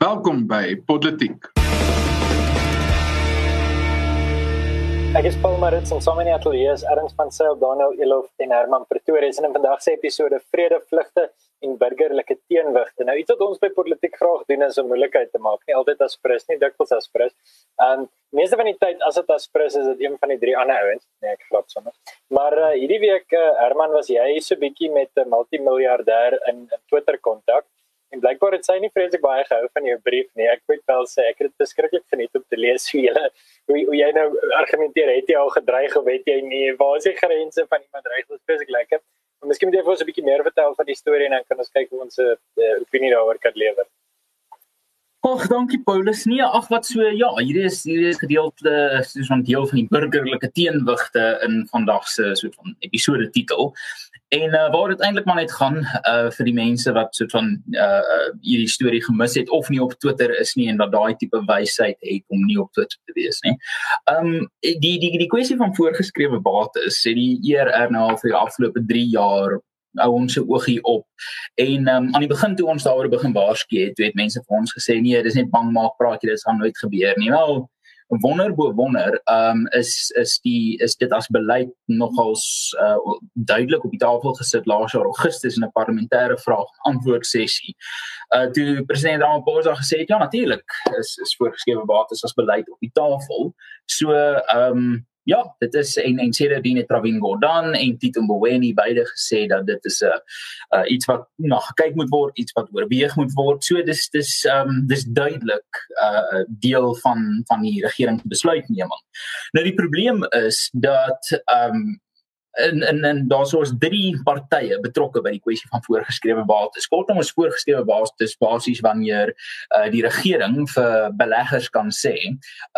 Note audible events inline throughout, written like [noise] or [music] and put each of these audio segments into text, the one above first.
Welkom by Politiek. Ek is Paul Marits en saam in die ateljee is Erns van Sail, Daniel Elof en Herman Pretorius en in vandag se episode vrede vlugte en burgerlike teenwigte. Nou iets wat ons by politiek graag doen is om moeilikheid te maak, nie altyd as prins nie, dikwels as prins. Um meeste van die tyd as dit as prins is dit een van die drie ander ouens. Nee, ek grap sommer. Maar uh, hierdie week uh, Herman was jy so bietjie met 'n multimiljardêr in in Twitter kontak. En blykbaar het sy nie vreeslik baie gehou van jou brief nie. Ek moet wel sê ek het dit beskiklik geniet om te lees hoe jy hoe, hoe jy nou argumenteer het jy al gedreig of weet jy nie waar is die grense van iemand dreig wat spesifiek lekker. Maar miskien moet jy vir ons 'n bietjie meer vertel van die storie en dan kan ons kyk hoe ons 'n uh, opinie daaroor kan lewer. Ag, dankie Paulus. Nee, ag wat so ja, hier is hier is gedeelte soos van deel van die burgerlike teenwigte in vandag se soort van episode titel. En uh, waar dit eintlik maar net gaan uh vir die mense wat soort van uh hierdie storie gemis het of nie op Twitter is nie en dat daai tipe wysheid het om nie op Twitter te wees nie. Um die die die kwessie van voorgeskrewe bates sê die nou al vir die afgelope 3 jaar hou ons se oogie op. En um aan die begin toe ons daaroor begin waarsku het, het mense vir ons gesê nee, dis net bang maak praat jy dit gaan nooit gebeur nie. Wel wonder bo wonder um is is die is dit as beleid nogals uh, duidelik op die tafel gesit laas jaar Augustus in 'n parlementêre vraag antwoord sessie. Uh toe president Ramaphosa gesê het ja natuurlik is is voorgeskrewe bates as beleid op die tafel. So um ja, dit is en en sê dat Dine Travin Gordhan en Tito Mboweni beide gesê dat dit is 'n uh, uh, iets wat na gekyk moet word, iets wat oorweeg moet word. So dis dis ehm um, dis duidelik 'n uh, deel van van die regering se besluitneming. Nou die probleem is dat ehm um, en en en daar's ons drie partye betrokke by die kwessie van voorgeskrewe bates. Kortom ons voorgeskrewe bates basies wanneer uh, die regering vir beleggers kan sê,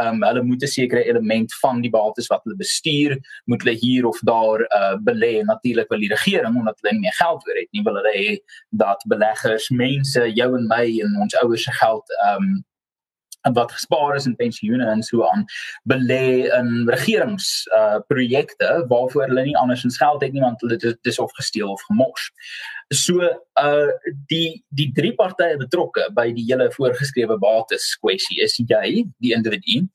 ehm um, hulle moet 'n sekere element van die bates wat hulle bestuur, moet hulle hier of daar uh, belê. Natuurlik wil die regering omdat hulle nie geld oor het nie, wil hulle hê dat beleggers, mense, jou en my en ons ouers se geld ehm um, wat gespaar is in pensioene en so aan belê in regerings uh projekte waarvoor hulle nie andersins geld het nie want hulle dit is of gesteel of gemors. So uh die die drie partye betrokke by die hele voorgeskrewe bates kwessie is jy die individu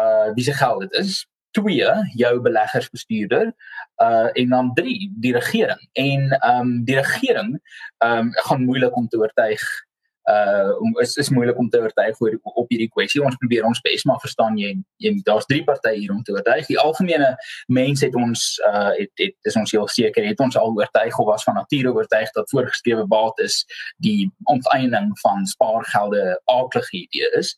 uh wie se geld dit is twee jou beleggersbestuurder uh en dan drie die regering en um die regering um gaan moeilik om te oortuig uh om is is moeilik om te oortuig oor op hierdie kwessie. Ons probeer ons bes maar verstaan jy jy daar's drie partye hier om te oortuig. Die algemene mense het ons uh het het is ons heel seker het ons al oortuig of was van nature oortuig dat voorgeskrewe bates die onteiening van spaargelde aardige idee is.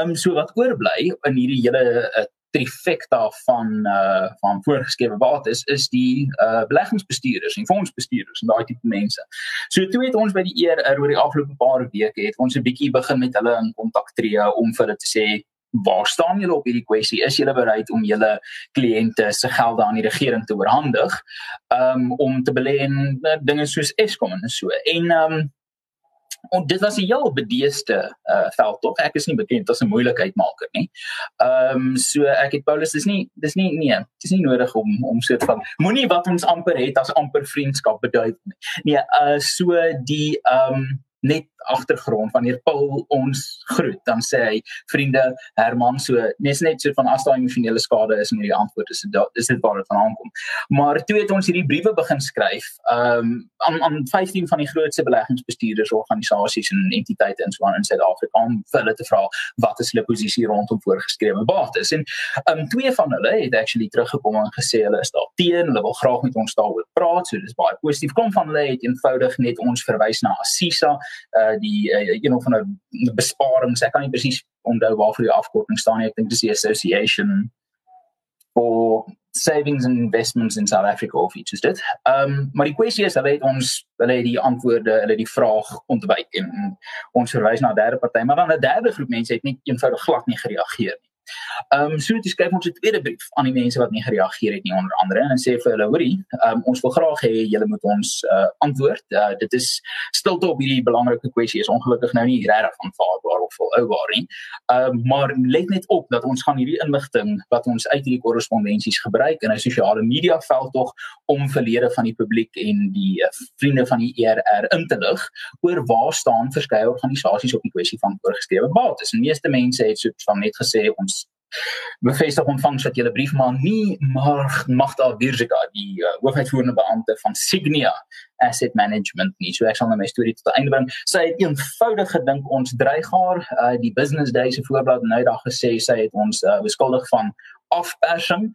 Um so wat oorbly in hierdie hele uh, trifecta van uh van voorgeskrewe bates is die uh beleggingsbestuurders en fondsbestuurders en daai tipe mense. So toe het ons by die eer oor die afgelope paar weke het ons 'n bietjie begin met hulle in kontak tree om vir hulle te sê waar staan julle op hierdie kwessie? Is julle bereid om julle kliënte se gelde aan die regering te oorhandig um om te belê in uh, dinge soos Eskom en so. En um En dit was 'n heel bedeeste uh, veld tog. Ek is nie bekend as 'n moeilikheidmaker nie. Ehm um, so ek het Paulus dis nie dis nie nee, dis nie nodig om om so te van moenie wat ons amper het as amper vriendskap beduid nie. Nee, uh so die ehm um, net agtergrond wanneer Paul ons groet dan sê hy vriende Herman so nes net so van as daai emosionele skade is en die antwoord is dit is dit waar dit vandaan kom. Maar toe het ons hierdie briewe begin skryf um, aan aan 15 van die grootste beleggingsbestuurders organisasies en entiteite in Swaan in Suid-Afrika om vir hulle te vra wat is hulle posisie rondom voorgeskrewe bates. En um, twee van hulle het actually teruggekom en gesê hulle is daar teen hulle wil graag met ons daaroor praat so dis baie positief. Kom van hulle het eenvoudig net ons verwys na Assisa uh die uh, een of ander besparings ek kan nie presies onthou waarvoor die afkorting staan nie ek dink dis die association for savings and investments in South Africa of iets is dit. Ehm um, maar die kwessie is hulle het ons hulle het die antwoorde, hulle het die vraag ontwyk en ons verwys na 'n derde party, maar dan 'n derde groep mense het net eenvoudig glad nie gereageer nie. Ehm um, so dit skryf ons 'n tweede brief aan die mense wat nie gereageer het nie onder andere en sê vir hulle hoorie, ehm um, ons wil graag hê julle moet ons uh, antwoord. Uh, dit is stilte op hierdie belangrike kwessie is ongelukkig nou nie regtig aanvaarbaar of volhoubaar nie. Ehm um, maar let net op dat ons gaan hierdie inligting wat ons uit hierdie korrespondensies gebruik in 'n sosiale media veld tog om verlede van die publiek en die uh, vriende van die ERR in te lig oor waar staan verskeie organisasies op die kwessie van voorgeskrewe bates. Die meeste mense het soos van net gesê ons bevestig ontvangs dat julle brief maar nie maar Magda Virgika die uh, hoofuitvoerende beampte van Signia Asset Management nie. So ek sal nou my storie tot einde bring. Sy het eenvoudig gedink ons dreig haar uh, die Business Day se voorblad nou dag gesê sy het ons uh, beskuldig van afpersing.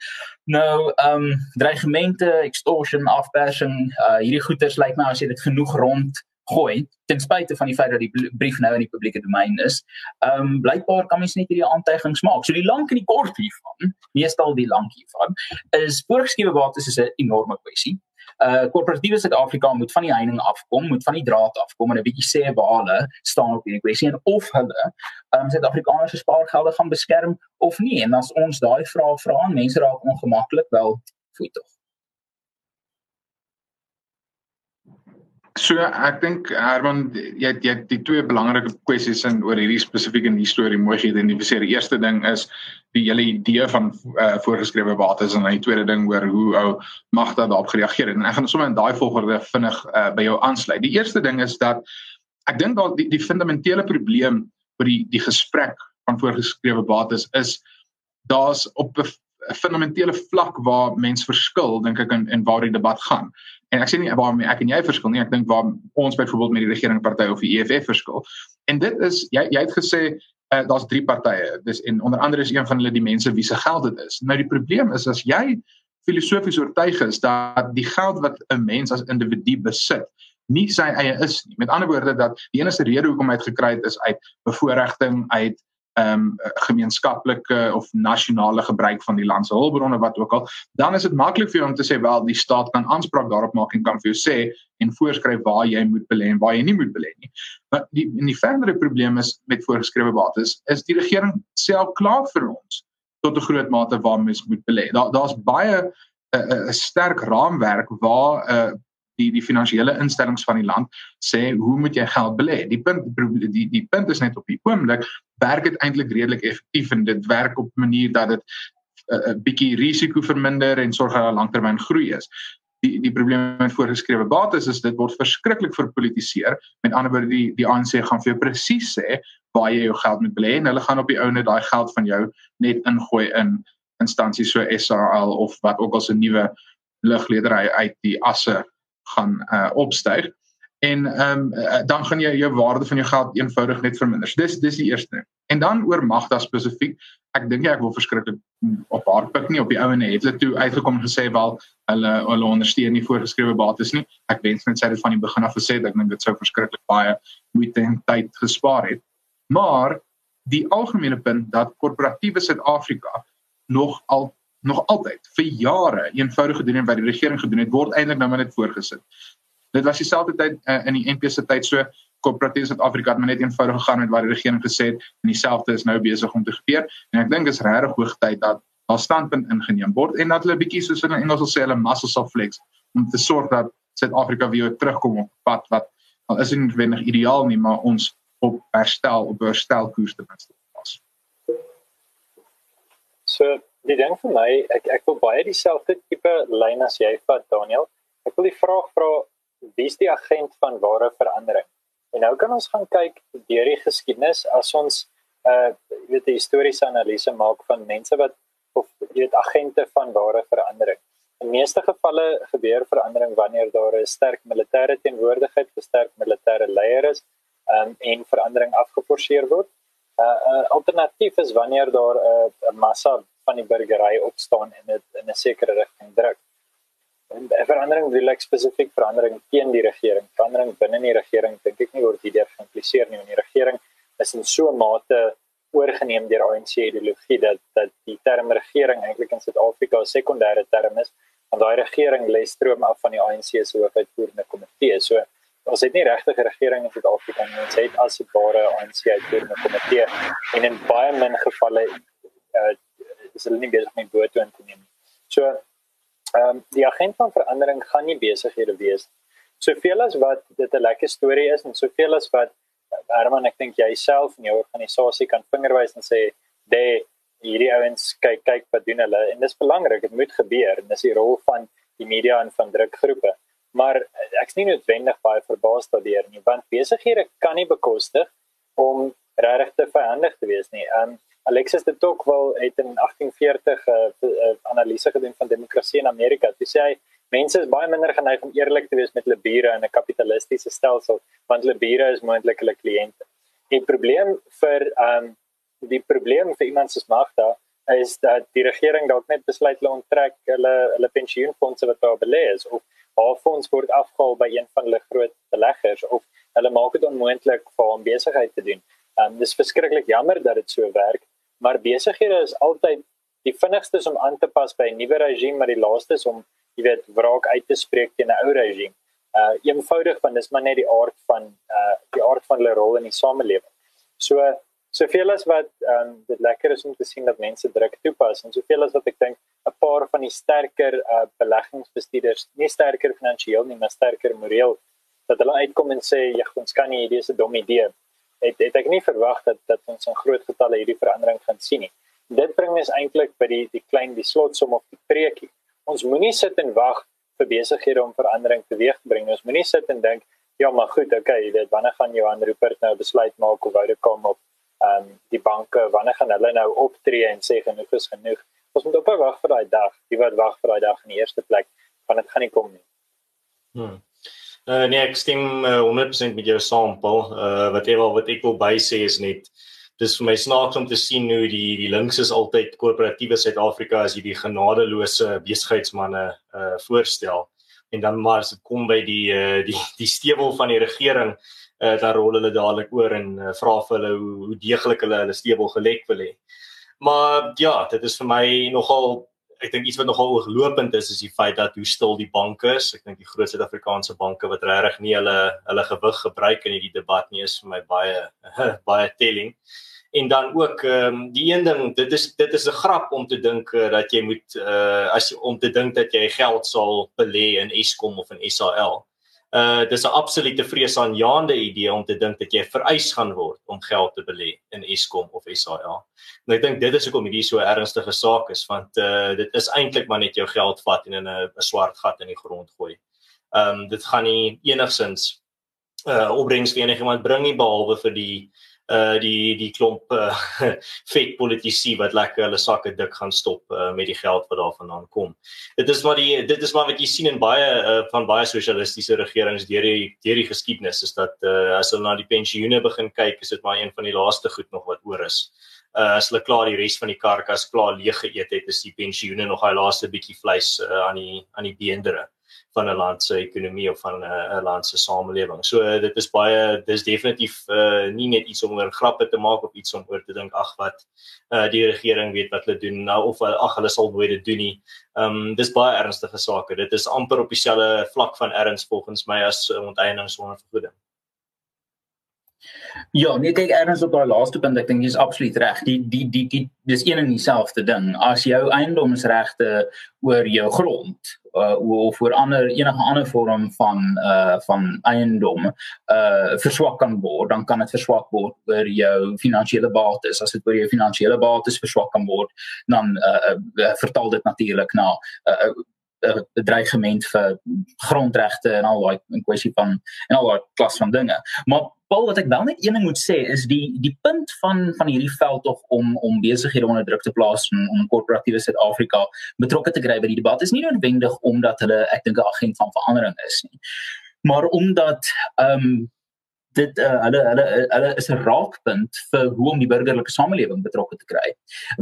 Nou ehm um, dreigemente, extortion, afpersing, uh, hierdie goeters lyk my as jy dit genoeg rond gooi ten spyte van die feit dat die brief nou in die publieke domein is. Ehm um, blykbaar kan mens net hierdie aantuigings maak. So die lank en die kort hiervan, meestal die lank hiervan, is voorgeskrewe bates is 'n enorme kwessie. Uh korporatiewe Suid-Afrika moet van die heining afkom, moet van die draad afkom en 'n bietjie sê waar hulle staan op hierdie kwessie en of hulle ehm um, Suid-Afrikaners se spaargelde gaan beskerm of nie. En as ons daai vrae vra, mense raak ongemaklik, wel, fooi tog. So ek dink Herman jy jy die twee belangrike kwessies in oor hierdie spesifieke nuus storie mooi geïdentifiseer. Die eerste ding is die hele idee van uh, voorgeskrewe bates en die tweede ding oor hoe ou Magda daarop gereageer het. En ek gaan sommer in daai volgorde vinnig uh, by jou aansluit. Die eerste ding is dat ek dink dat die die fundamentele probleem oor die die gesprek van voorgeskrewe bates is daar's op 'n fundamentele vlak waar mens verskil dink ek in en waar die debat gaan. En ek sê nie waarmee ek en jy verskil nie ek dink waar ons byvoorbeeld met die regeringsparty of die EFF verskil. En dit is jy jy het gesê uh, daar's drie partye. Dis en onder andere is een van hulle die mense wie se geld dit is. Nou die probleem is as jy filosofies oortuig is dat die geld wat 'n mens as individu besit nie sy eie is nie. Met ander woorde dat die enigste rede hoekom hy dit gekry het is uit bevoordiging uit ehm um, gemeenskaplike of nasionale gebruik van die land se hulpbronne wat ook al, dan is dit maklik vir jou om te sê wel die staat kan aanspraak daarop maak en kan vir jou sê en voorskryf waar jy moet belê en waar jy nie moet belê nie. Maar die en die verdere probleem is met voorgeskrewe bates is die regering self klaar vir ons tot 'n groot mate waar mens moet belê. Daar daar's baie 'n uh, uh, uh, sterk raamwerk waar 'n uh, die die finansiële instellings van die land sê hoe moet jy geld belê? Die punt die die, punt is net op die oomblik werk dit eintlik redelik effektief en dit werk op 'n manier dat dit 'n uh, bietjie risiko verminder en sorg dat daar langtermyn groei is. Die die probleem met voorgeskrewe bates is dit word verskriklik verpolitiseer. Met ander woorde die die ANC gaan vir jou presies sê waar jy jou geld moet belê en hulle gaan op die ou net daai geld van jou net ingooi in instansies so SARL of wat ook al se nuwe ligledery uit die asse gaan uh, opstyg en ehm um, dan gaan jy jou waarde van jou geld eenvoudig net verminder. So dis dis die eerste ding. En dan oor Magda spesifiek, ek dink ek wil verskriklik op haar pik nie op die ouene het hulle toe uitgekom en gesê wel hulle hulle ondersteun nie voorgeskrewe bates nie. Ek wens net sy het van die begin af gesê dat ek dink dit sou verskriklik baie moeite en tyd gespaar het. Maar die algemene punt dat korporatiewe Suid-Afrika nog al nog altyd vir jare eenvoudige doen wat die regering gedoen het word eintlik nou maar net voorgesit. Dit was dieselfde tyd uh, in die NP se tyd so koöperatiewe Suid-Afrika het maar net eenvoudig gegaan met wat die regering gesê het en dieselfde is nou besig om te gebeur en ek dink is regtig hoog tyd dat haar standpunt ingeneem word en dat hulle bietjie soos in Engels sal sê hulle muscles of flex om te sorg dat Suid-Afrika weer terugkom op pad wat al is nie noodwendig ideaal nie maar ons op herstel op herstelkoers te pas. So die ding vir my, ek ek wil baie dieselfde tipe lyn as jy vat Daniel. Ek wil die vraag vra wie is die agent van ware verandering? En nou kan ons gaan kyk deur die geskiedenis as ons uh jy weet 'n historiese analise maak van mense wat of jy weet agente van ware verandering. In meeste gevalle gebeur verandering wanneer daar 'n sterk militêre teenwoordigheid, 'n sterk militêre leier is um, en verandering afgeforceer word. 'n uh, uh, Alternatief is wanneer daar 'n uh, massa van die burgery opstaan en dit in 'n sekere rigting druk. En verandering wil ek spesifiek verandering teen die regering, verandering binne die regering dink ek nie word hierdeur geïmpliseer nie, want die regering is in so 'n mate oorgeneem deur ANC ideologie dat dat die term regering eintlik in Suid-Afrika 'n sekondêre term is, want daai regering lê stroom af van die ANC se hoofuitvoerende komitee. So ons het nie regtig 'n regering in Suid-Afrika nie, ons het as 'n ware ANC uitvoerende komitee en in baie min gevalle uh, is hulle nie besig met boot toe te neem. So ehm um, die agent van verandering gaan nie besighede wees. Soveel as wat dit 'n lekker storie is en soveel as wat Herman ek dink jy self en jou organisasie kan vingerwys en sê, "Dê hierdie ouens kyk kyk wat doen hulle." En dis belangrik, dit moet gebeur en dis die rol van die media en van drukgroepe. Maar ek's nie noodwendig baie verbaas daardeur nie, want besighede kan nie bekostig om regtig te vyandig te wees nie. Um Alexis de Tocqueville het in 1840 'n uh, analise gedoen van demokrasie in Amerika. Hy sê mense is baie minder geneig om eerlik te wees met hulle bure in 'n kapitalistiese stelsel, want hulle bure is moontlik hulle kliënte. Die probleem vir um die probleem vir iemand soos Magda is dat die regering dalk net besluit hulle onttrek hulle hulle pensioenfonde wat daar belê is of haar fonds word afgehaal by een van hulle groot beleggers of hulle maak dit onmoontlik vir hom besigheid te doen. Um dis verskriklik jammer dat dit so werk, maar besighede is altyd die vinnigstes om aan te pas by 'n nuwe regime, maar die laastes om, jy weet, wraak uit te spreek teen 'n ou regime. Uh eenvoudig want dis maar net die aard van uh die aard van hulle rol in die samelewing. So soveel as wat ehm um, dit lekker is om te sien dat mense druk toepas en soveel as wat ek dink 'n paar van die sterker uh beleggingsbestuurders, nie sterker finansiëel nie, maar sterker moreel dat hulle uitkom en sê ja, ons kan nie hierdie is 'n dom idee het het ek nie verwag dat dat ons in groot getalle hierdie verandering gaan sien nie. Dit bring ons eintlik by die die klein die slotsom of die preekie. Ons moenie sit en wag vir besighede om verandering teweeg te bring. Ons moenie sit en dink ja, maar goed, okay, weet wanneer gaan Johan Rupert nou besluit maak of wou dit kom op ehm um, die banke, wanneer gaan hulle nou optree en sê genoeg is genoeg? Ons moet op wag vir daai dag. Wie wat wag vir daai dag in die eerste plek, want dit gaan nie kom nie. Hmm. Uh, nee, ek stem uh, 100% met jou saam, Paul. Uh wat ewe wat ek wil bysê is net dis vir my snaaks om te sien hoe die die links is altyd korporatiewe Suid-Afrika as hierdie genadeloose besigheidsmande uh voorstel en dan maar as dit kom by die uh die die stewel van die regering uh dan rol hulle dadelik oor en uh, vra vir hulle hoe, hoe deeglik hulle hulle stewel gelek wil hê. Maar ja, dit is vir my nogal ek dink iets wat nogal ooglopend is is die feit dat hoe stil die banke is. Ek dink die groot Suid-Afrikaanse banke wat regtig nie hulle hulle gewig gebruik in hierdie debat nie is vir my baie [laughs] baie telling. En dan ook ehm um, die een ding, dit is dit is 'n grap om te dink uh, dat jy moet uh as om te dink dat jy geld sal belê in Eskom of in SAL uh dis 'n absolute vreesaanjaende idee om te dink dat jy vereis gaan word om geld te belê in Eskom of SAL. En ek dink dit is hoekom hierdie so ernstige saak is want uh dit is eintlik maar net jou geld vat en in 'n swart gat in die grond gooi. Um dit gaan nie enigsins uh opbrengs vir enigiemand bring nie behalwe vir die uh die die klomp [laughs] uh, vet politici wat lekker hulle sakke dik gaan stop uh, met die geld wat daarvandaan kom. Dit is maar die dit is maar wat jy sien in baie uh, van baie sosialistiese regerings deur die deur die geskiedenis is dat uh, as hulle na die pensioene begin kyk, is dit maar een van die laaste goed nog wat oor is. Uh, as hulle klaar die res van die karkas klaar leeg geëet het, is die pensioene nog daai laaste bietjie vleis uh, aan die aan die beendere van 'n land se ekonomie of van 'n land se samelewing. So dit is baie dis definitief uh, nie net iets om oor grappe te maak of iets om oor te dink ag wat uh, die regering weet wat hulle doen nou of ag hulle sal nooit dit doen nie. Ehm um, dis baie ernstige sake. Dit is amper op dieselfde vlak van erns volgens my as onteiening sonder vergoeding. Ja, nee kyk erns op daai laaste punt, ek dink jy is absoluut reg. Die die die die dis een en dieselfde ding. As jou eiendomsregte oor jou grond uh, of oor ander enige ander vorm van uh van eiendom uh verswak kan word, dan kan dit verswak word oor jou finansiële bates. As dit oor jou finansiële bates verswak kan word, dan uh, uh vertaal dit natuurlik na uh 'n dreigement vir grondregte en al daai in kwessie van en al daai klas van dinge. Maar Paul wat ek wel net een ding moet sê is die die punt van van hierdie veld tog om om besighede onder druk te plaas en om korporatiewe Suid-Afrika betrokke te kry by die debat is nie noodwendig omdat hulle ek dink 'n agent van verandering is nie. Maar omdat ehm um, dit uh, hulle hulle hulle is 'n raakpunt vir hoe om die burgerlike samelewing betrokke te kry.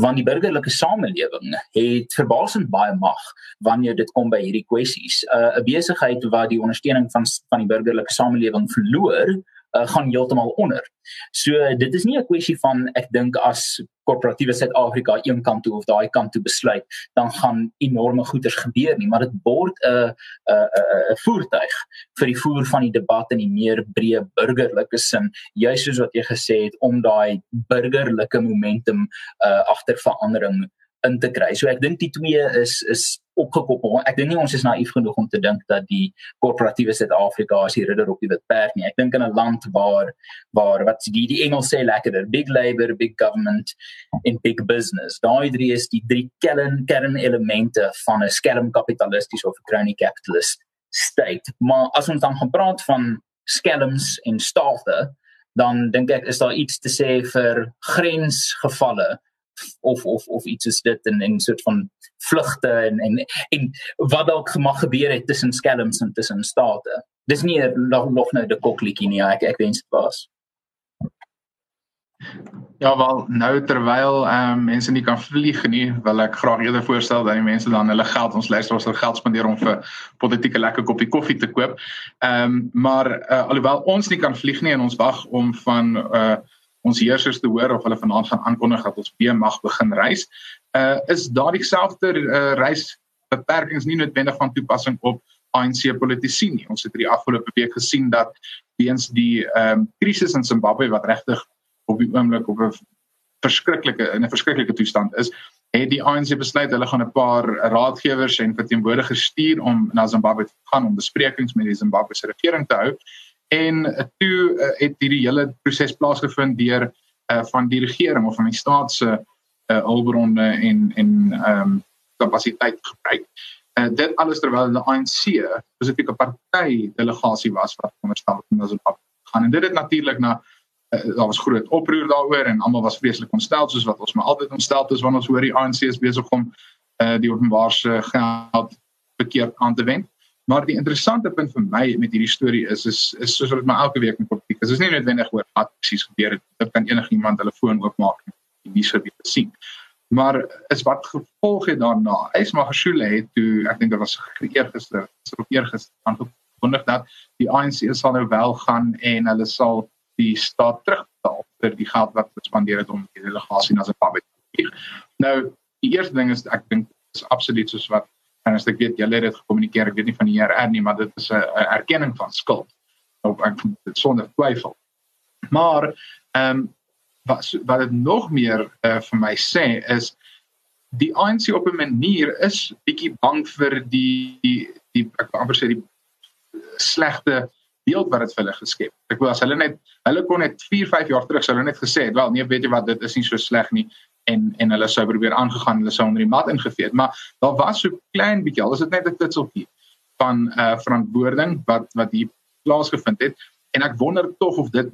Want die burgerlike samelewing het verbaasend baie mag wanneer dit kom by hierdie kwessies. 'n uh, besigheid wat die ondersteuning van van die burgerlike samelewing verloor uh, gaan heeltemal onder. So dit is nie 'n kwessie van ek dink as korporatiewe Suid-Afrika een kant toe of daai kant toe besluit, dan gaan enorme goeders gebeur nie, maar dit word 'n 'n 'n voertuig vir die voer van die debat in die meer breë burgerlike sin, juis soos wat jy gesê het om daai burgerlike momentum uh agter verandering in te kry. So ek dink die twee is is opgekoppel. Ek dink nie ons is naïef genoeg om te dink dat die korporatiewe Suid-Afrika as die ridder op die wit perd nie. Ek dink in 'n land waar waar wat die die Engels sê lekkerder, big labor, big government en big business. Daai drie is die drie kern kernelemente van 'n skelmkapitalisties of 'n crony capitalist state. Maar as ons dan gaan praat van skelms en state, dan dink ek is daar iets te sê vir grensgevalle of of of iets is dit in 'n soort van vlugte en en en wat dalk mag gebeur het tussen skelms en tussen state. Dis nie nog nog nou die koklietjie nie, ek ek wens dit was. Ja wel nou terwyl ehm um, mense nie kan vlieg nie, wil ek graag eerder voorstel dat die mense dan hulle geld ons luister ons hulle geld spandeer om vir politieke lekker koppie koffie te koop. Ehm um, maar uh, alhoewel ons nie kan vlieg nie en ons wag om van uh ons heersers te hoor of hulle vanaand gaan aankondig dat ons weer mag begin reis. Uh is daardie selfde uh, reis beperkings nie noodwendig van toepassing op ANC politici nie. Ons het hierdie afgelope week gesien dat weens die ehm um, krisis in Zimbabwe wat regtig op die oomblik op 'n verskriklike in 'n verskriklike toestand is, het die ANC besluit hulle gaan 'n paar raadgewers en verteenwoordigers stuur om na Zimbabwe te gaan om besprekings met die Zimbabwese regering te hou en uh, toe uh, het hierdie hele proses plaasgevind deur uh, van die regering of van die staat se uh, hulpbronne en en ehm um, kapasiteit gebruik. Uh, dit alles terwyl die ANC spesifieke party delegasie was wat onderstel het om na Zimbabwe gaan en dit het natuurlik na uh, daar was groot oproer daaroor en almal was vreeslik ontstel soos wat ons maar altyd ontstel is wanneer ons hoor die ANC is besig om uh, die openbare geld verkeerd aan te wend. Maar die interessante punt vir my met hierdie storie is is is soos wat my elke week in politiek is. Is nie noodwendig oor wat presies gebeur het. Dit kan enigiemand hulle foon oopmaak en die nuus weer sien. Maar is wat gevolg het daarna. Eis Magashule het toe ek dink dit was eergister, so eergister aangekondig dat die ANC sal nou wel gaan en hulle sal die staat terugbetaal vir die geld wat gespandeer het om die delegasie na Zimbabwe te vlieg. Nou die eerste ding is ek dink is absoluut soos wat en as ek weet julle het dit gekommunikeer, ek weet nie van die ERR nie, maar dit is 'n erkenning van skuld. Op ek dit sonder twyfel. Maar ehm um, wat wat dit nog meer uh, vir my sê is die ANC op 'n manier is bietjie bang vir die die, die ek amper sê die slegte beeld wat dit vir hulle geskep. Ek wou as hulle net hulle kon net 4, 5 jaar terug sou hulle net gesê het, wel nee, weet jy wat, dit is nie so sleg nie en en hulle sou probeer aangegaan hulle sou onder die mat ingevee het maar daar was so klein bietjie al is dit net 'n titseltjie van uh verantwoording wat wat hier plaasgevind het. En ek wonder tog of dit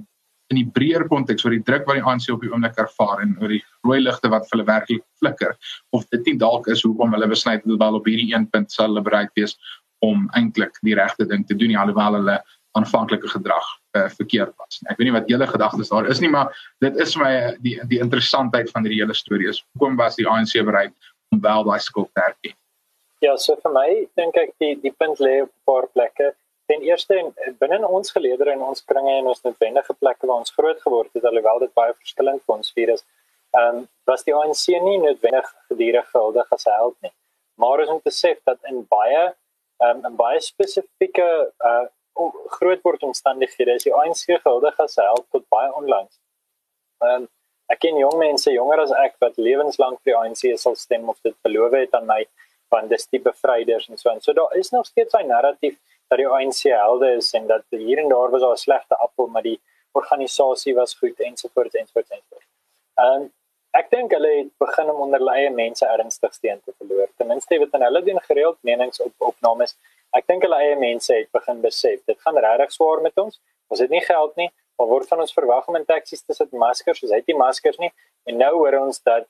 in die breër konteks oor die druk wat die ANC op die oomblik ervaar en oor die rooi ligte wat hulle werklik flikker of dit nie dalk is hoekom hulle besluit het wel op hierdie een punt sal hulle bereid wees om eintlik die regte ding te doen alhoewel hulle aanvanklike gedrag uh, verkeerd was. Ek weet nie wat julle gedagtes daar is nie, maar dit is vir my die die interessantheid van hierdie hele storie is hoekom was die ANC bereid om wel daai skuld te erken? Ja, so vir my dink ek die die punt lê op 'n paar plekke. Ten eerste binne ons geleedere en ons kringe en ons noodwendige plekke waar ons groot geword het, alhoewel dit baie verskillend vir ons vier is, ehm um, was die ANC nie noodwendig gedurig gehuldig as held nie. Maar om te sê dat in baie um, in baie spesifieke uh groot word omstandighede is die ANC gehuldig as help tot baie onlangs. Ehm um, ek ken jong mense jonger as ek wat lewenslank vir die ANC sal stem of dit beloof het aan my van dis die bevryders en so en so daar is nog steeds 'n narratief dat die ANC helde is en dat hier en daar was daar 'n slegte appel maar die organisasie was goed ensovoorts ensovoorts ensovoorts. Ehm um, ek dink hulle het begin om onder hulle eie mense ernstig steen te verloor. Ten minste het hulle doen gereeld meningsopnames ek dink hulle eie mense het begin besef dit gaan regtig swaar met ons. Ons het nie geld nie maar word van ons verwag om in taksies te sit maskers ons het nie maskers nie. En nou hoor ons dat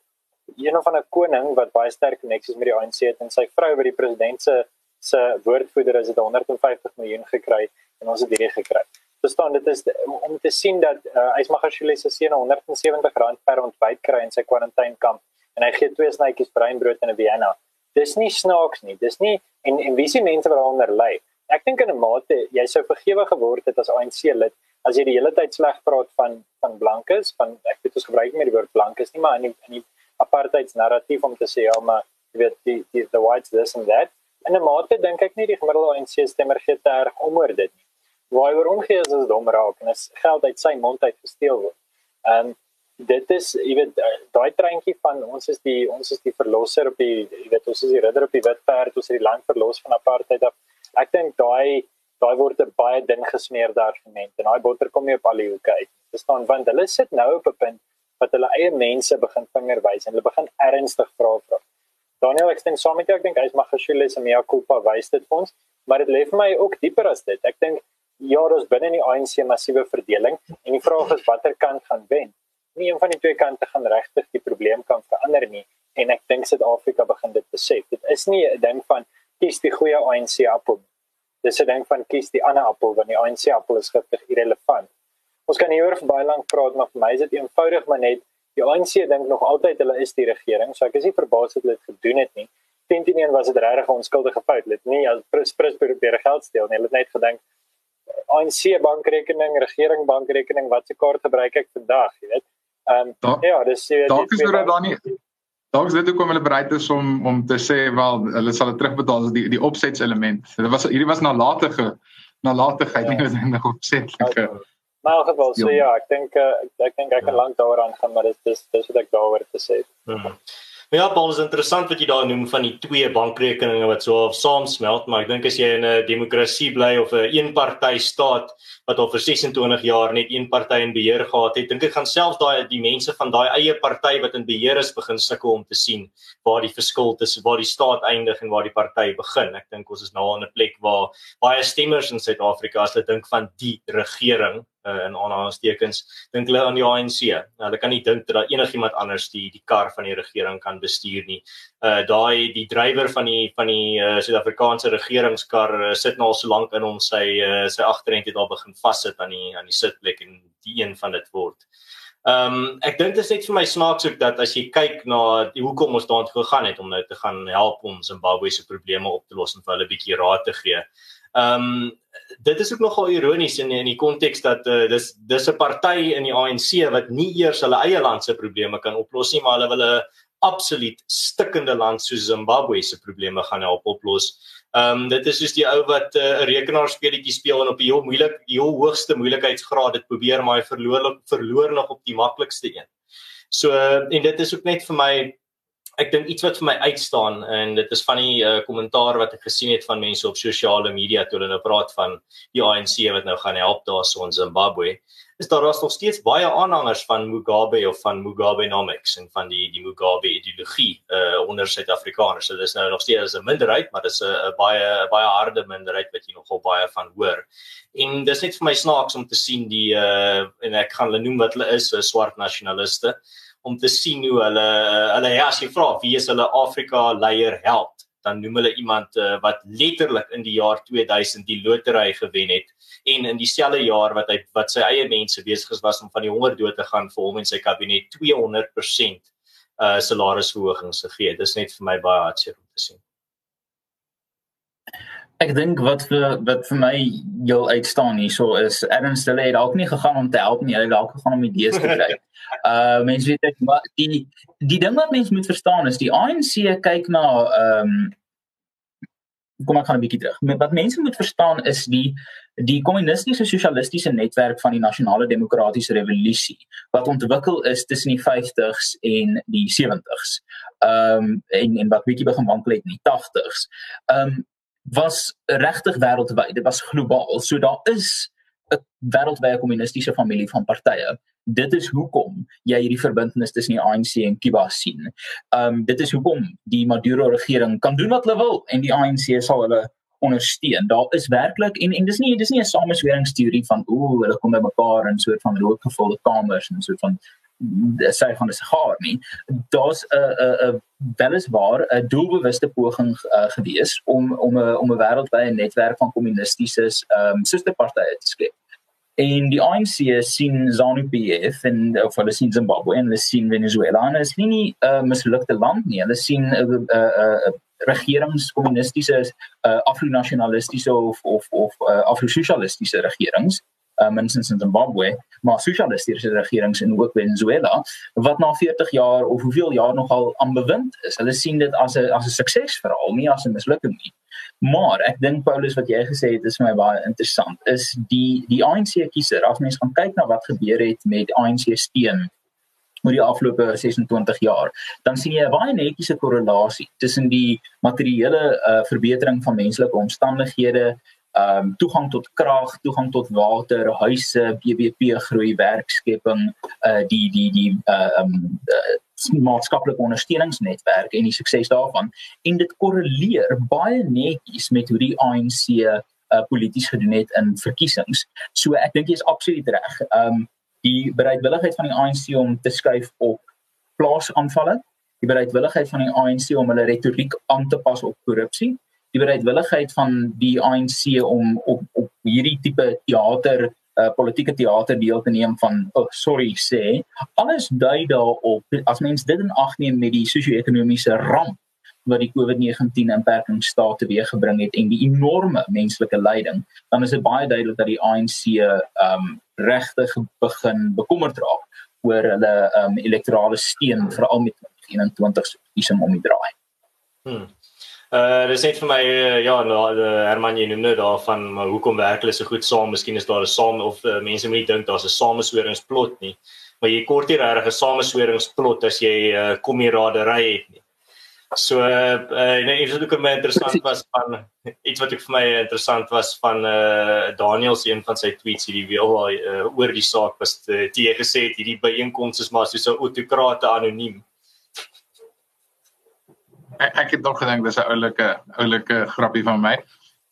een of ander koning wat baie sterk koneksies met die ANC het en sy vrou by die president se se woordvoerder is dit 150 miljoen gekry en ons het hierdie gekry. Verstaan dit is om te sien dat uh, Ysmagashule se seun 170 rand per ontbyt kry in sy kwarantainekamp en hy gee twee snytjies breinbrood in 'n Vienna dis nie snaaks nie. Dis nie en en wie se mense wat daaronder lê. Ek dink in 'n mate jy sou vergewe geword het as ANC lid as jy die hele tyd sleg praat van van blankes, van ek weet ons gebruik nie die woord blankes nie, maar in die, in die apartheids narratief om te sê ja, maar jy weet die die the whites this and that. En 'n mate dink ek nie die gemiddelde ANC stemmer gee te erg om oor dit nie. Waar hy oor omgee is as dom raak en as geld uit sy mond uit gesteel word. Ehm um, dit is jy weet eh, daai treintjie van ons is die ons is die verlosser op die jy weet ons is die ridder op die wit perd ons het die land verlos van apartheid af. Ek dink daai daai word 'n baie dun gesmeerde argument en daai botter kom nie op al die hoeke uit. Dit staan want hulle sit nou op 'n punt wat hulle eie mense begin vingerwys en hulle begin ernstig vra vra. Daniel, ek dink saam met jou, ek dink hy's Magashule se mea culpa wys dit vir ons, maar dit lê vir my ook dieper as dit. Ek dink ja, daar's binne in die ANC massiewe verdeling en die vraag is watter kant gaan wen. Nie een van die twee kante gaan regtig die probleem kan verander nie en ek dink Suid-Afrika begin dit besef. Dit is nie 'n ding van kies die goeie ANC appel dis 'n ding van kies die ander appel want die ANC appel is giftig irrelevant. Ons kan hieroor vir baie lank praat maar vir my is dit eenvoudig maar net die ANC dink nog altyd hulle is die regering. So ek is nie verbaas dat hulle dit gedoen het nie. 101 was dit regtig 'n onskuldige fout. Hulle het nie as pris pris probeer geld steel nie. Hulle het net gedink ANC bankrekening, regering bankrekening, wat se kaart gebruik ek vandag, jy weet. Ehm um, ja, dis jy weet. Dalk is dit dan nie Dalk is dit hoekom hulle bereid is om om te sê wel hulle sal dit terugbetaal as die die opsets element. Dit was hierdie was nalatige nalatigheid ja. nie noodwendig opsetlike. Maar in geval so ja, ek dink uh, ek dink ek kan ja. lank daaraan gaan maar dit is dis wat ek daaroor te sê. Hmm. Ja, Paul is interessant wat jy daar noem van die twee bankrekeninge wat so saamsmelt, maar ek dink as jy in 'n demokrasie bly of 'n eenparty staat wat al vir 26 jaar net een party in beheer gehad het, dink ek gaan selfs daai die mense van daai eie party wat in beheer is begin sukkel om te sien waar die verskil tussen waar die staat eindig en waar die party begin. Ek dink ons is nou aan 'n plek waar baie stemmers in Suid-Afrika as hulle dink van die regering uh, in aanhalingstekens dink hulle aan die ANC. Nou, hulle kan nie dink dat enigiemand anders die die kar van die regering kan bestuur nie. Uh daai die drywer van die van die uh, Suid-Afrikaanse regeringskar uh, sit nou al so lank in hom sy uh, sy agterend het al begin vassit aan die aan die sitplek en die een van dit word. Ehm um, ek dink dit is net vir my snaaks ook dat as jy kyk na die hoekom ons daartoe gegaan het om nou te gaan help om Zimbabwe se probleme op te los en vir hulle 'n bietjie raad te gee. Ehm um, dit is ook nogal ironies in in die konteks dat uh, dis dis 'n party in die ANC wat nie eers hulle eie land se probleme kan oplos nie, maar hulle wil 'n absoluut stikkende land soos Zimbabwe se probleme gaan help oplos. Ehm um, dit is soos die ou wat eh, 'n uh, rekenaarspeletjie speel en op die heel moeilik die heel hoogste moeilikheidsgraad dit probeer maar hy verloor verloor nog op die maklikste een. So uh, en dit is ook net vir my ek dink iets wat vir my uitstaan en dit is van die uh, kommentaar wat ek gesien het van mense op sosiale media toe hulle nou praat van die ANC wat nou gaan help daarso in Zimbabwe is daar is nog steeds baie aanhangers van Mugabe of van Mugabenomics en van die die Mugabe ideologie uh, onder Suid-Afrikaners. So dis nou nog steeds 'n minderheid, maar dis 'n baie baie harde minderheid wat jy nogal baie van hoor. En dis net vir my snaaks om te sien die uh, en ek gaan hulle noem wat hulle is, swart nasionaliste om te sien hoe hulle hulle ja, as jy vra wie is hulle Afrika leier held, dan noem hulle iemand uh, wat letterlik in die jaar 2000 die lotery gewen het en in dieselfde jaar wat hy wat sy eie mense besig was om van die honger dood te gaan vir hom en sy kabinet 200% uh salarisverhogings gegee. Dis net vir my baie hartseer om te sien. Ek dink wat vir wat vir my heel uitstaan hierso is Adams hulle het dalk nie gegaan om te help nie, hulle het dalk gegaan om idees te kry. [laughs] uh mense weet ek maar die die ding wat mense moet verstaan is die ANC kyk na ehm um, kom ek gaan 'n bietjie terug. Wat mense moet verstaan is die die kommunistiese sosialistiese netwerk van die nasionale demokratiese revolusie wat ontwikkel is tussen die 50s en die 70s. Ehm um, en en wat bietjie begin wankel het in die 80s. Ehm um, was regtig wêreldwyd. Dit was globaal. So daar is 'n wêreldwye kommunistiese familie van partye dit is hoekom jy hierdie verbintenis tussen die ANC en Cuba sien. Ehm um, dit is hoekom die Maduro regering kan doen wat hulle wil en die ANC sal hulle ondersteun. Daar is werklik en en dis nie dis nie 'n samesweringsteorie van ooh hulle kom by mekaar in 'n soort van rookgevulde kamers en 'n soort van sê van 'n sigaar nie. Daar's 'n 'n 'n weliswaar 'n doelbewuste poging uh, gewees om om 'n om 'n wêreldwye netwerk van kommunistiese ehm um, susterpartye te skep en die ANC sien ZANU-PF en of hulle sien Zimbabwe en hulle sien Venezuela en is nie 'n uh, mislukte land nie. Hulle sien 'n uh, uh, uh, regerings kommunistiese uh, afro-nasionalistiese of of of uh, afro-sosialistiese regerings uh, minstens in Zimbabwe, maar sosialistiese regerings in ook Venezuela wat na 40 jaar of hoeveel jaar nogal aan bewind is. Hulle sien dit as 'n as 'n suksesverhaal, nie as 'n mislukking nie. Maar ek dink Paulus wat jy gesê het is vir my baie interessant. Is die die ANC kiezer as mens gaan kyk na wat gebeur het met ANC steun oor die afgelope 26 jaar, dan sien jy 'n baie netjiese korrelasie tussen die materiële uh, verbetering van menslike omstandighede, ehm um, toegang tot krag, toegang tot water, huise, BBP groei, werkskepping, uh die die die uh um uh, maatskaplike ondersteuningsnetwerk en die sukses daarvan en dit korreleer baie netjies met hoe die ANC uh polities gedoen het in verkiesings. So ek dink jy is absoluut reg. Ehm um, die bereidwilligheid van die ANC om te skuif op plaasaanvalle, die bereidwilligheid van die ANC om hulle retoriek aan te pas op korrupsie, die bereidwilligheid van die ANC om op op hierdie tipe teater uh, politieke teater deel te neem van oh, sorry sê alles dui daarop as mens dit in ag neem met die sosio-ekonomiese ramp wat die COVID-19 inperkingsstaat teweeggebring het en die enorme menslike lyding dan is dit baie duidelik dat die ANC um regtig begin bekommerd raak oor hulle um elektorale steun veral met 21 verkiesing om die draai. Hmm. Uh dis net vir my uh, ja, nou Herman jy noem nou daarvan maar hoekom werk hulle so goed saam? Miskien is daar 'n saam of uh, mense moet dink daar's 'n samesweringsplot nie. Maar jy kort hier regtig 'n samesweringsplot as jy uh, kommiradery het nie. So uh, uh net iets wat ook vir my interessant was van iets wat ook vir my interessant was van uh Daniel se een van sy tweets hierdie wel uh, oor die saak was uh, die gesê het hierdie byeenkoms is maar soos 'n autokrate anoniem ek, ek het nog gedink dis 'n oulike oulike grappie van my.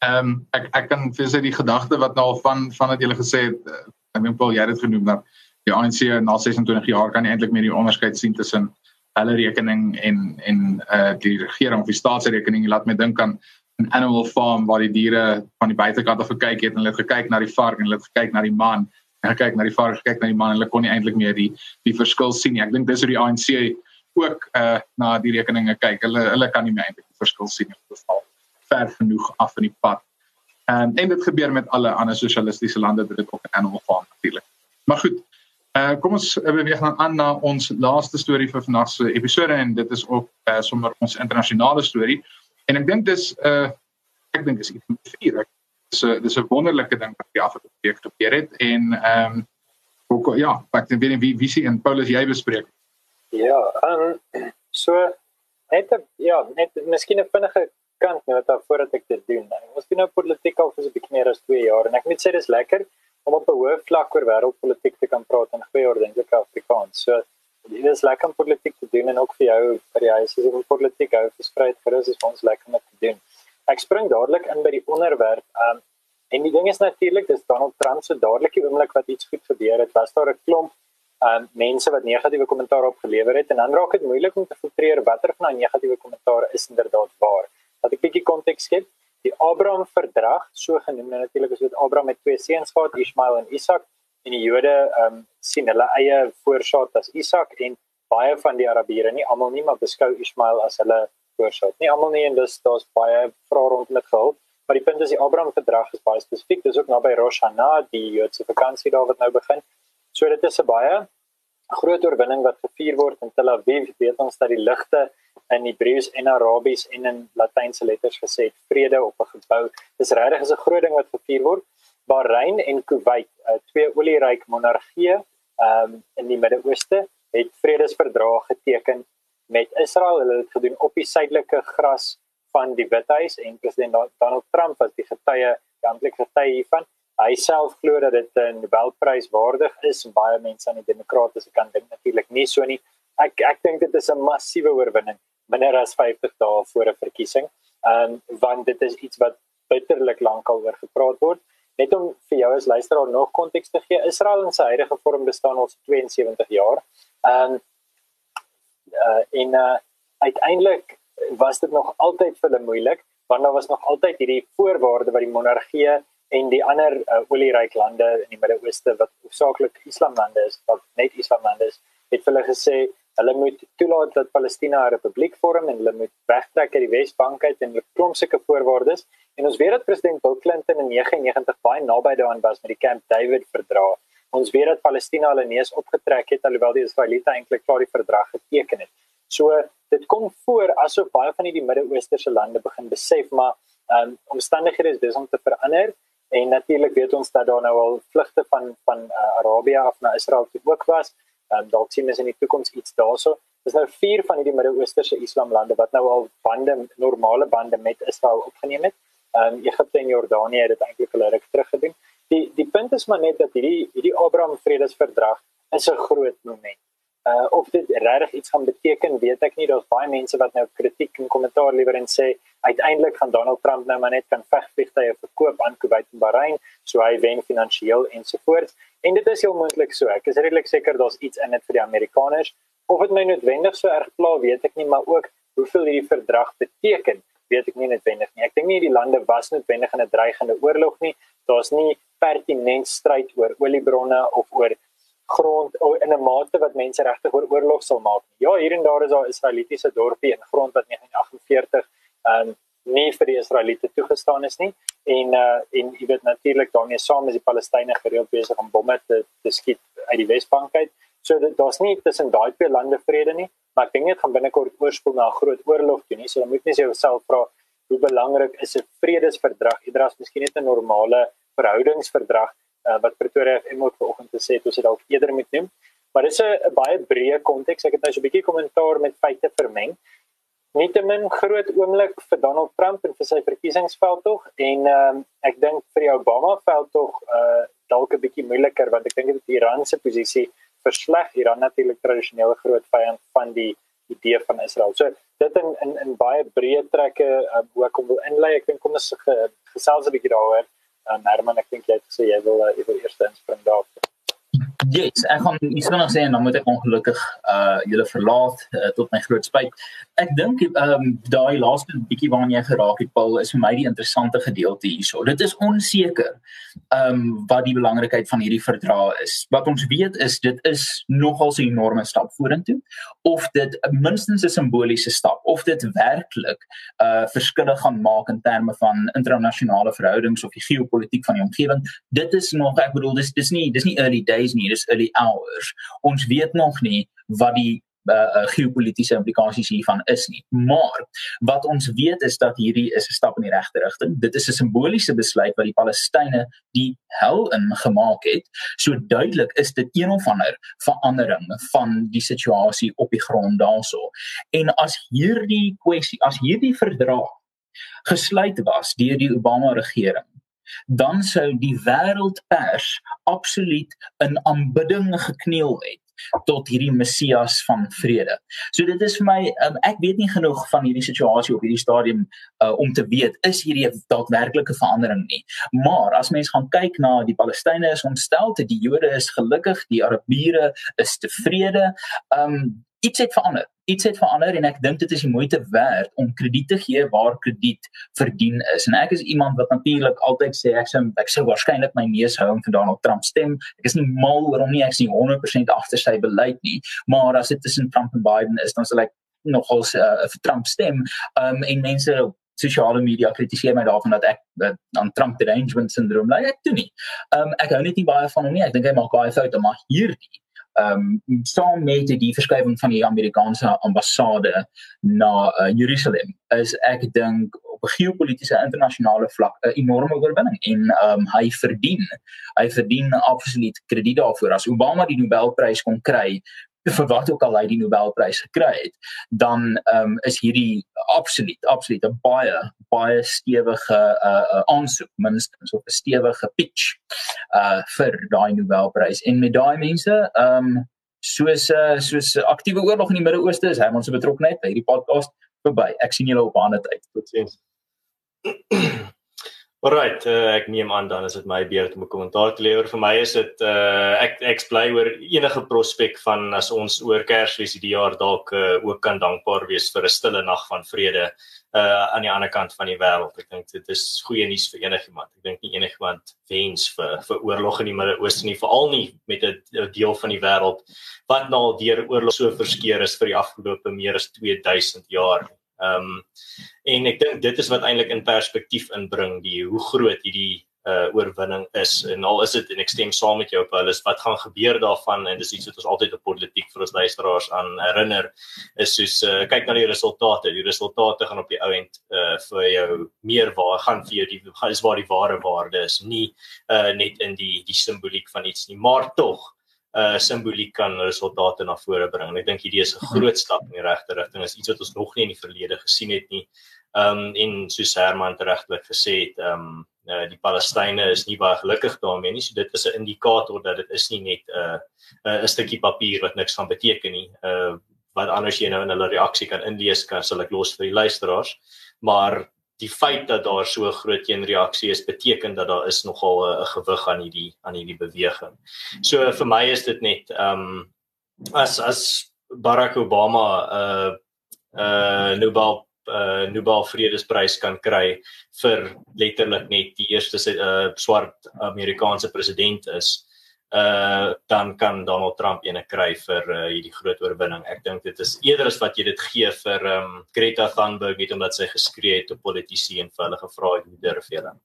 Ehm um, ek ek kan vir sy die gedagte wat nou al van van wat jy gesê het, uh, ek dink Paul jy het dit genoem dat die ANC na 26 jaar kan nie eintlik meer die onderskeid sien tussen hulle rekening en en uh die regering of die staatsrekening laat my dink aan 'n animal farm waar die diere van die buitekant af gekyk het en hulle het gekyk na die vark en hulle het gekyk na die man en gekyk na die vark gekyk na die man en hulle kon nie eintlik meer die die verskil sien nie. Ek dink dis hoe die ANC ook uh na die rekeninge kyk. Hulle hulle kan nie meer eintlik die verskil sien of dit val ver genoeg af in die pad. Um, en dit gebeur met alle ander sosialistiese lande dit ook in Animal Farm natuurlik. Maar goed. Uh kom ons beweeg dan aan na ons laaste storie vir vandag se episode en dit is ook uh sommer ons internasionale storie. En ek dink dis uh ek dink is iets met vier. Dis 'n dis 'n wonderlike ding wat die afgelope week gebeur het en ehm um, ook ja, ek weet nie wie wie sien en Paulus jy bespreek. Ja, en um, so net ja, net miskien 'n vinnige kant net daar voordat ek dit doen. Ons doen nou politiek al vir so 'n bietjie meer as 2 jaar en ek moet sê dis lekker om op 'n hoë vlak oor wêreldpolitiek te kan praat in goeie ordentlike Afrikaans. So dit is lekker om politiek te doen en ook vir jou vir die huis is om politiek hou versprei vir ons is vir ons lekker om te doen. Ek spring dadelik in by die onderwerp. Um en die ding is natuurlik dis Donald Trump se dadelike oomblik wat iets goed gebeur het. Was daar 'n klomp um mense wat negatiewe kommentaar opgelewer het en dan raak dit moeilik om te filtreer watter van daai negatiewe kommentaar is inderdaad waar. Laat ek bietjie konteks gee. Die Abraham verdrag, so genoem natuurlik is dit Abraham met twee seuns gehad, Ismael en Isak en die Jode um sien hulle eie voorsaat as Isak en baie van die Arabiere nie almal nie maar beskou Ismael as hulle voorsaat. Nie almal nie en dis daar's baie vrae rondom dit gehul. Maar die punt is die Abraham verdrag is baie spesifiek. Dis ook naby Rosh Hashanah, die Joodse vakansie daar wat nou begin. So dit is 'n baie groot oorwinning wat gevier word in Tel Aviv. Weet ons dat die ligte in Hebreëus en Arabies en in Latynse letters gesê het vrede op 'n gebou. Dis regtig is 'n groot ding wat gevier word. Bahrein en Kuwait, twee olieryk monargieë um, in die Midde-Ooste, het vredesverdrae geteken met Israel. Hulle het dit gedoen op die suidelike gras van die Withuis en president Donald Trump was die getuie, die amptelike getuie hiervan hy self glo dat dit 'n Nobelprys waardig is en baie mense aan die demokratiese kant dink natuurlik nie so nie. Ek ek dink dit is 'n massiewe oorwinning minder as 50 dae voor 'n verkiesing. Ehm um, want dit is iets wat bitterlik lank al oor gepraat word. Net om vir jou as luisteraar nog konteks te gee, Israel in sy huidige vorm bestaan al 72 jaar. Ehm um, uh, en uh, uiteindelik was dit nog altyd vir hulle moeilik want daar was nog altyd hierdie voorwaarde wat die monargie en die ander uh, olieryk lande in die Midde-Ooste wat hoofsaaklik islamlande is, wat net islamlande is, het hulle gesê Hulle moet toelaat dat Palestina 'n republiek vorm en hulle moet wegtrek uit die Wesbank uit en 'n klomp sulke voorwaardes. En ons weet dat president Bill Clinton in 99 baie naby daaraan was met die Camp David verdrag. Ons weet dat Palestina hulle neus opgetrek het alhoewel die Israeliete eintlik klaar die verdrag geteken het. So dit kom voor asof baie van hierdie Midde-Oosterse lande begin besef maar um, omstandighede is besig om te verander en natuurlik weet ons dat daar nou al vlugte van van uh, Arabië af na Israel toe ook was. Ehm um, dalk sien ons in die toekoms iets daarso. Dis nou vier van hierdie Midde-Oosterse Islamlande wat nou al bande normale bande met Israel opgeneem het. Ehm um, Egipte en Jordanië het dit eintlik al ruk terug gedoen. Die die punt is maar net dat hierdie hierdie Abraham Vredesverdrag is 'n groot moment. Uh of dit regtig iets gaan beteken, weet ek nie. Daar's baie mense wat nou kritiek en kommentaar lewer en sê uiteindelik gaan Donald Trump nou maar net kan vegvliegtye verkoop aan Kuwait en Bahrain, so hy wen finansiëel ensovoorts. En dit is heel moontlik so. Ek is redelik seker daar's iets in dit vir die Amerikaners. Of dit my noodwendig so erg pla, weet ek nie, maar ook hoeveel hierdie verdrag beteken, weet ek nie noodwendig nie. Ek dink nie die lande was noodwendig in 'n dreigende oorlog nie. Daar's nie pertinent stryd oor oliebronne of oor grond in 'n mate wat mense regtig oor oorlog sal maak. Ja, hier en daar is daar Israelitiese dorpie en grond wat 1948 ehm um, nie vir die Israeliete toegestaan is nie en uh en jy weet natuurlik daarmee saam is die Palestynë gereeld besig om bomme te te skiet uit die Wesbank uit. So daar's nie tussen daai twee lande vrede nie, maar ek dink dit gaan binnekort oorspoel na 'n groot oorlog toe nie. So dan moet jy jouself vra hoe belangrik is 'n vredesverdrag? Eerder as miskien net 'n normale verhoudingsverdrag uh, wat Pretoria FM ook vanoggend gesê het ons het dalk eerder moet neem. Maar dis 'n baie breë konteks. Ek het nou so 'n bietjie kommentaar met feite vermeng. Nietemin groot oomblik vir Donald Trump en vir sy verkiesingsveldtog en ehm um, ek dink vir die Obama veldtog uh dalk 'n bietjie moeiliker want ek dink dit Iran se posisie versleg. Iran natuurlik tradisionele groot vyand van die idee van Israel. So dit in in in baie breë trekke uh, hoe ek wil inlei. Ek dink kom ons ge, gesels 'n bietjie daaroor. Uh, Herman, ek dink jy het gesê jy wil uh, jy wil eers inspring daarop. Yes, ek gaan iets vinnig sê en dan moet ek ongelukkig uh julle verlaat uh, tot my groot spyt. Ek dink ehm um, daai laaste bietjie waarna jy geraak het Paul is vir my die interessante gedeelte hierso. Dit is onseker ehm um, wat die belangrikheid van hierdie verdrag is. Wat ons weet is dit is nogal 'n enorme stap vorentoe of dit minstens 'n simboliese stap of dit werklik uh verskille gaan maak in terme van internasionale verhoudings of die geopolitiek van die omgewing. Dit is nog ek bedoel dis dis nie dis nie early days nie, dis early hours. Ons weet nog nie wat die uh, geopolitiese implikasies hiervan is nie. Maar wat ons weet is dat hierdie is 'n stap in die regte rigting. Dit is 'n simboliese besluit wat die Palestynë die hel in gemaak het. So duidelik is dit een of ander verandering van die situasie op die grond daarso. En as hierdie kwessie, as hierdie verdrag gesluit was deur die Obama regering dan sou die wêreldpers absoluut in aanbidding gekniel het tot hierdie Messias van vrede. So dit is vir my um, ek weet nie genoeg van hierdie situasie op hierdie stadium uh, om te weet is hierdie 'n daadwerklike verandering nie. Maar as mens gaan kyk na die Palestynë is ontstel te die Jode is gelukkig, die Arabiere is tevrede. Um iets het verander. Iets het verander en ek dink dit is die moeite werd om krediet te gee waar krediet verdien is. En ek is iemand wat natuurlik altyd sê ek sou ek sou waarskynlik my neus hou om vir Donald Trump stem. Ek is nie mal oor hom nie, ek is nie 100% agter sy beleid nie, maar as dit tussen Trump en Biden is, dan sal ek nogal uh, vir Trump stem. Um en mense sosiale media kritiseer my daarvan dat ek aan Trump derangement syndroom ly. Ek doen nie. Um ek hou net nie baie van hom nie. Ek dink hy maak baie foute, maar hierdie ehm um, saam met die verskuiwing van die Amerikaanse ambassade na uh, Jerusalem is ek dink op 'n geopolitiese internasionale vlak 'n enorme oorwinning en ehm um, hy verdien hy verdien absoluut krediet daarvoor. As Obama die Nobelprys kon kry vir wat ook al hy die Nobelprys gekry het, dan ehm um, is hierdie absoluut absoluut 'n baie baie stewige uh, aansoek minstens of 'n stewige pitch uh vir daai Nobelprys. En met daai mense ehm um, soos uh, soos aktiewe oorlog in die Midde-Ooste is Herman se betrokkeheid by hierdie podcast verby. Ek sien julle op 'n ander tyd. Totsiens. Alright, uh, ek neem aan dan is dit my beurt om 'n kommentaar te lewer. Vir my is dit uh ek ek bly oor enige prospek van as ons oor Kersfees hierdie jaar dalk uh, ook kan dankbaar wees vir 'n stille nag van vrede uh aan die ander kant van die wêreld. Ek dink dit is goeie nuus vir enigiemand. Ek dink nie enigiemand wens vir vir oorlog in die Midde-Ooste nie, veral nie met 'n deel van die wêreld wat nou al deur oorlog so verskeer is vir die afgelope meer as 2000 jaar. Ehm um, en ek dink dit is wat eintlik in perspektief inbring die hoe groot hierdie uh oorwinning is. En al is dit en ek stem saam met jou Paulus wat gaan gebeur daarvan en dis iets wat ons altyd op politiek vir ons luisteraars aan herinner is soos uh, kyk na die resultate. Die resultate gaan op die ou end uh vir jou meer waar gaan vir jou die gaan is waar die ware waarde is. Nie uh net in die die simboliek van iets nie maar tog uh simboliek kan resultate na vore bring. En ek dink hierdie is 'n groot stap in die regte rigting. Is iets wat ons nog nie in die verlede gesien het nie. Um en soos Herman regtelik gesê het, um uh, die Palestynë is nie baie gelukkig daarmee nie. So dit is 'n indikator dat dit is nie net 'n uh, 'n uh, stukkie papier wat niks gaan beteken nie. Uh wat anders jy nou in hulle reaksie kan inlees kan sal ek los vir die luisteraars. Maar die feit dat daar so groot teenreaksie is beteken dat daar is nogal 'n gewig aan hierdie aan hierdie beweging. So vir my is dit net ehm um, as as Barack Obama 'n uh, 'n uh, Nobel uh, Nobel Vredesprys kan kry vir letterlik net die eerste uh, swart Amerikaanse president is uh dan kan Donald Trump ene kry vir uh, hierdie groot oorwinning. Ek dink dit is eerder as wat jy dit gee vir um Greta Thunberg net omdat sy geskree het op politici en vir hulle gevra het hoe durf julle.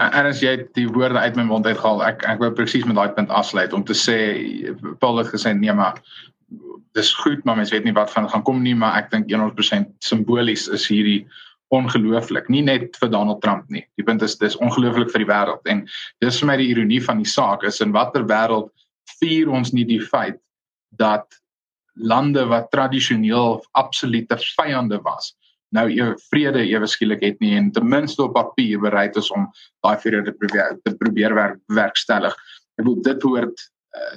En as jy die woorde uit my mond uithaal, ek ek wou presies met daai punt afsluit om te sê Paul het gesê nee maar dis goed maar mens weet nie wat van gaan kom nie maar ek dink 100% simbolies is hierdie ongelooflik. Nie net vir Donald Trump nie. Die punt is dis ongelooflik vir die wêreld. En dis vir my die ironie van die saak is in watter wêreld vier ons nie die feit dat lande wat tradisioneel absolute vyande was nou ewe vrede ewe skielik het nie en ten minste op papier bereid is om daai vrede te probeer te probeer werk werkstellig. Ek bedoel dit hoort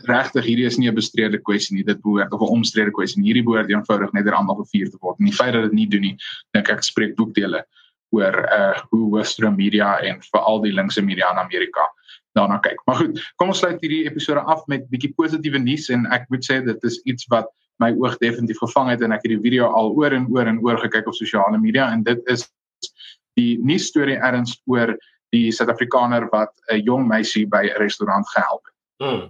regtig hierdie is nie 'n bestrede kwessie nie. Dit behoort of 'n omstrede kwessie hierdie behoort eenvoudig net almal gevier te word. En die feit dat dit nie doen nie dink ek spreek boekdele oor uh hoe western media en veral die linkse media in Amerika daarna kyk. Maar goed kom ons sluit hierdie episode af met bietjie positiewe nuus en ek moet sê dit is iets wat my oog definitief gevang het en ek het die video al oor en oor en oor gekyk op sosiale media en dit is die nuus storie erns oor die Suid-Afrikaner wat 'n jong meisie by 'n restaurant gehelp het. Hmm.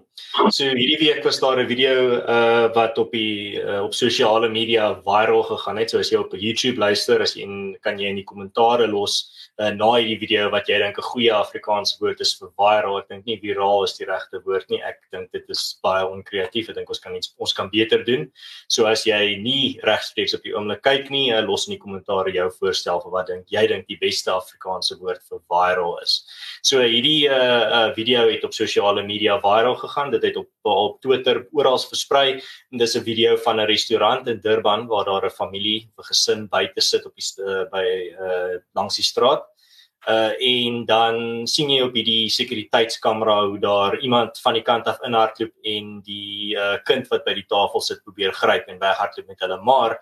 So hierdie week was daar 'n video uh wat op die uh, op sosiale media viral gegaan het. So as jy op YouTube luister, as jy in, kan jy in die kommentare los uh, na hierdie video wat jy dink 'n goeie Afrikaanse woord is vir viral. Ek dink nie viral is die regte woord nie. Ek dink dit is baie onkreatief. Ek dink ons kan iets ons kan beter doen. So as jy nie regstreeks op die oomblik kyk nie, uh, los in die kommentare jou voorstel vir wat dink jy dink die beste Afrikaanse woord vir viral is. So hierdie uh, uh video het op sosiale media viral gegaan. Dit het op op Twitter oral versprei. En dis 'n video van 'n restaurant in Durban waar daar 'n familie, 'n gesin buite sit op die uh, by uh langs die straat. Uh en dan sien jy op hierdie sekuriteitskamera hoe daar iemand van die kant af inhardloop en die uh kind wat by die tafel sit probeer gryp en weghardloop met hulle. Maar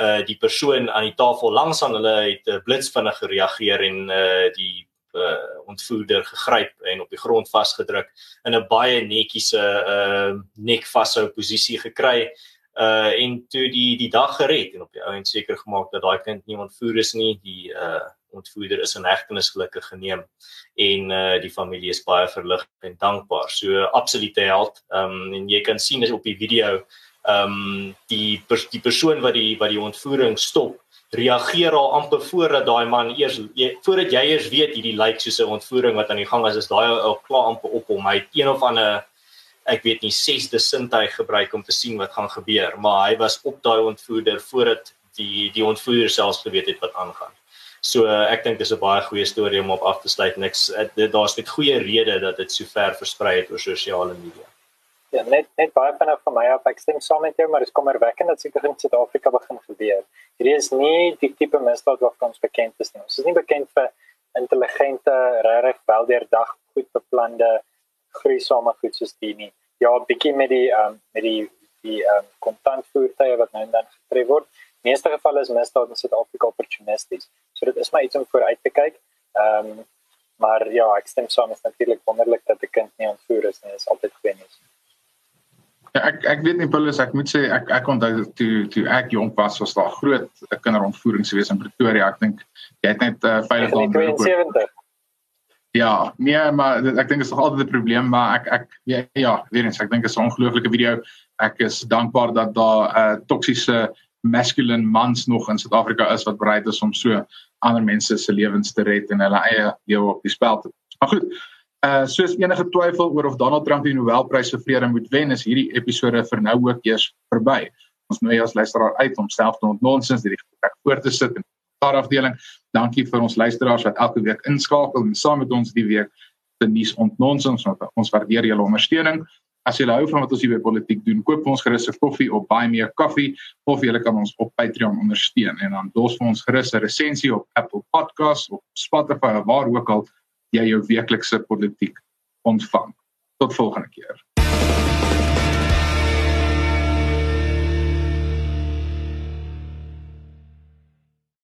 uh die persoon aan die tafel langs aan hulle het uh, blitsvinnig gereageer en uh die uh ontvoerder gegryp en op die grond vasgedruk in 'n baie netjiese uh nek vashou posisie gekry uh en toe die die dag gered en op die ou en seker gemaak dat daai kind nie ontvoer is nie die uh ontvoerder is in hegtenis gelukkig geneem en uh die familie is baie verlig en dankbaar. So absolute held. Ehm um, en jy kan sien is op die video ehm um, die pers die persoon wat die wat die ontvoering stop reageer al amper voordat daai man eers jy, voordat jy eers weet hierdie lyk like soos 'n ontvoering wat aan die gang is is daai al klaar amper op hom hy het een of ander ek weet nie sesde sintuig gebruik om te sien wat gaan gebeur maar hy was op daai ontvoerder voordat die die ontvoerder selfs geweet het wat aangaan So ek dink dis 'n baie goeie storie om op af te sluit. Niks daar's net goeie redes dat dit so ver versprei het oor sosiale media. Ja, net net baie van van my af ek stem saam met jou, maar dit kom erwekkend dat seker in Suid-Afrika begin gebeur. Hierdie is nie die tipe misdaad wat ons bekend is nie. Ons is nie bekend vir intelligente, regtig weldeurdag, goed beplande, gruisame goed soos die nie. Ja, bietjie met die ehm um, met die die ehm um, kontantvoertuie wat nou en dan getref word meeste gevalle is misdaad in Suid-Afrika opportunisties. So dit is maar iets om vooruit te kyk. Ehm um, Maar ja, ek stem saam, is natuurlik wonderlik dat 'n kind nie ontvoer is nie, is altyd goeie nuus. Ja, ek ek weet nie Paulus, ek moet sê ek ek onthou toe toe ek jonk was was daar groot kinderontvoerings gewees in Pretoria. Ek dink jy het net uh, veilig daar 72. Ja, nee, maar ek dink dit is nog altyd 'n probleem, maar ek ek ja, ja weer eens, ek dink dit is 'n ongelooflike video. Ek is dankbaar dat daar uh, toksiese masculine mans nog in Suid-Afrika is wat bereid is om so ander mense se lewens te red en hulle eie lewe op die spel te. Maar goed, uh soos enige twyfel oor of Donald Trump die Nobelprys vir vrede moet wen, is hierdie episode vir nou ook eers verby. Ons nooi as luisteraar uit om self te ontnonsens hierdie gesprek voor te sit en daar afdeling. Dankie vir ons luisteraars wat elke week inskakel en saam met ons die week te nuus ontnonsens. Ons waardeer julle ondersteuning. As jy hou van wat ons hier by politiek doen, koop ons gerus 'n koffie op Buy Me a Coffee of jy kan ons op Patreon ondersteun en dan dos vir ons gerus 'n resensie op Apple Podcasts of Spotify of waar ook al jy jou weeklikse politiek ontvang. Tot volgende keer.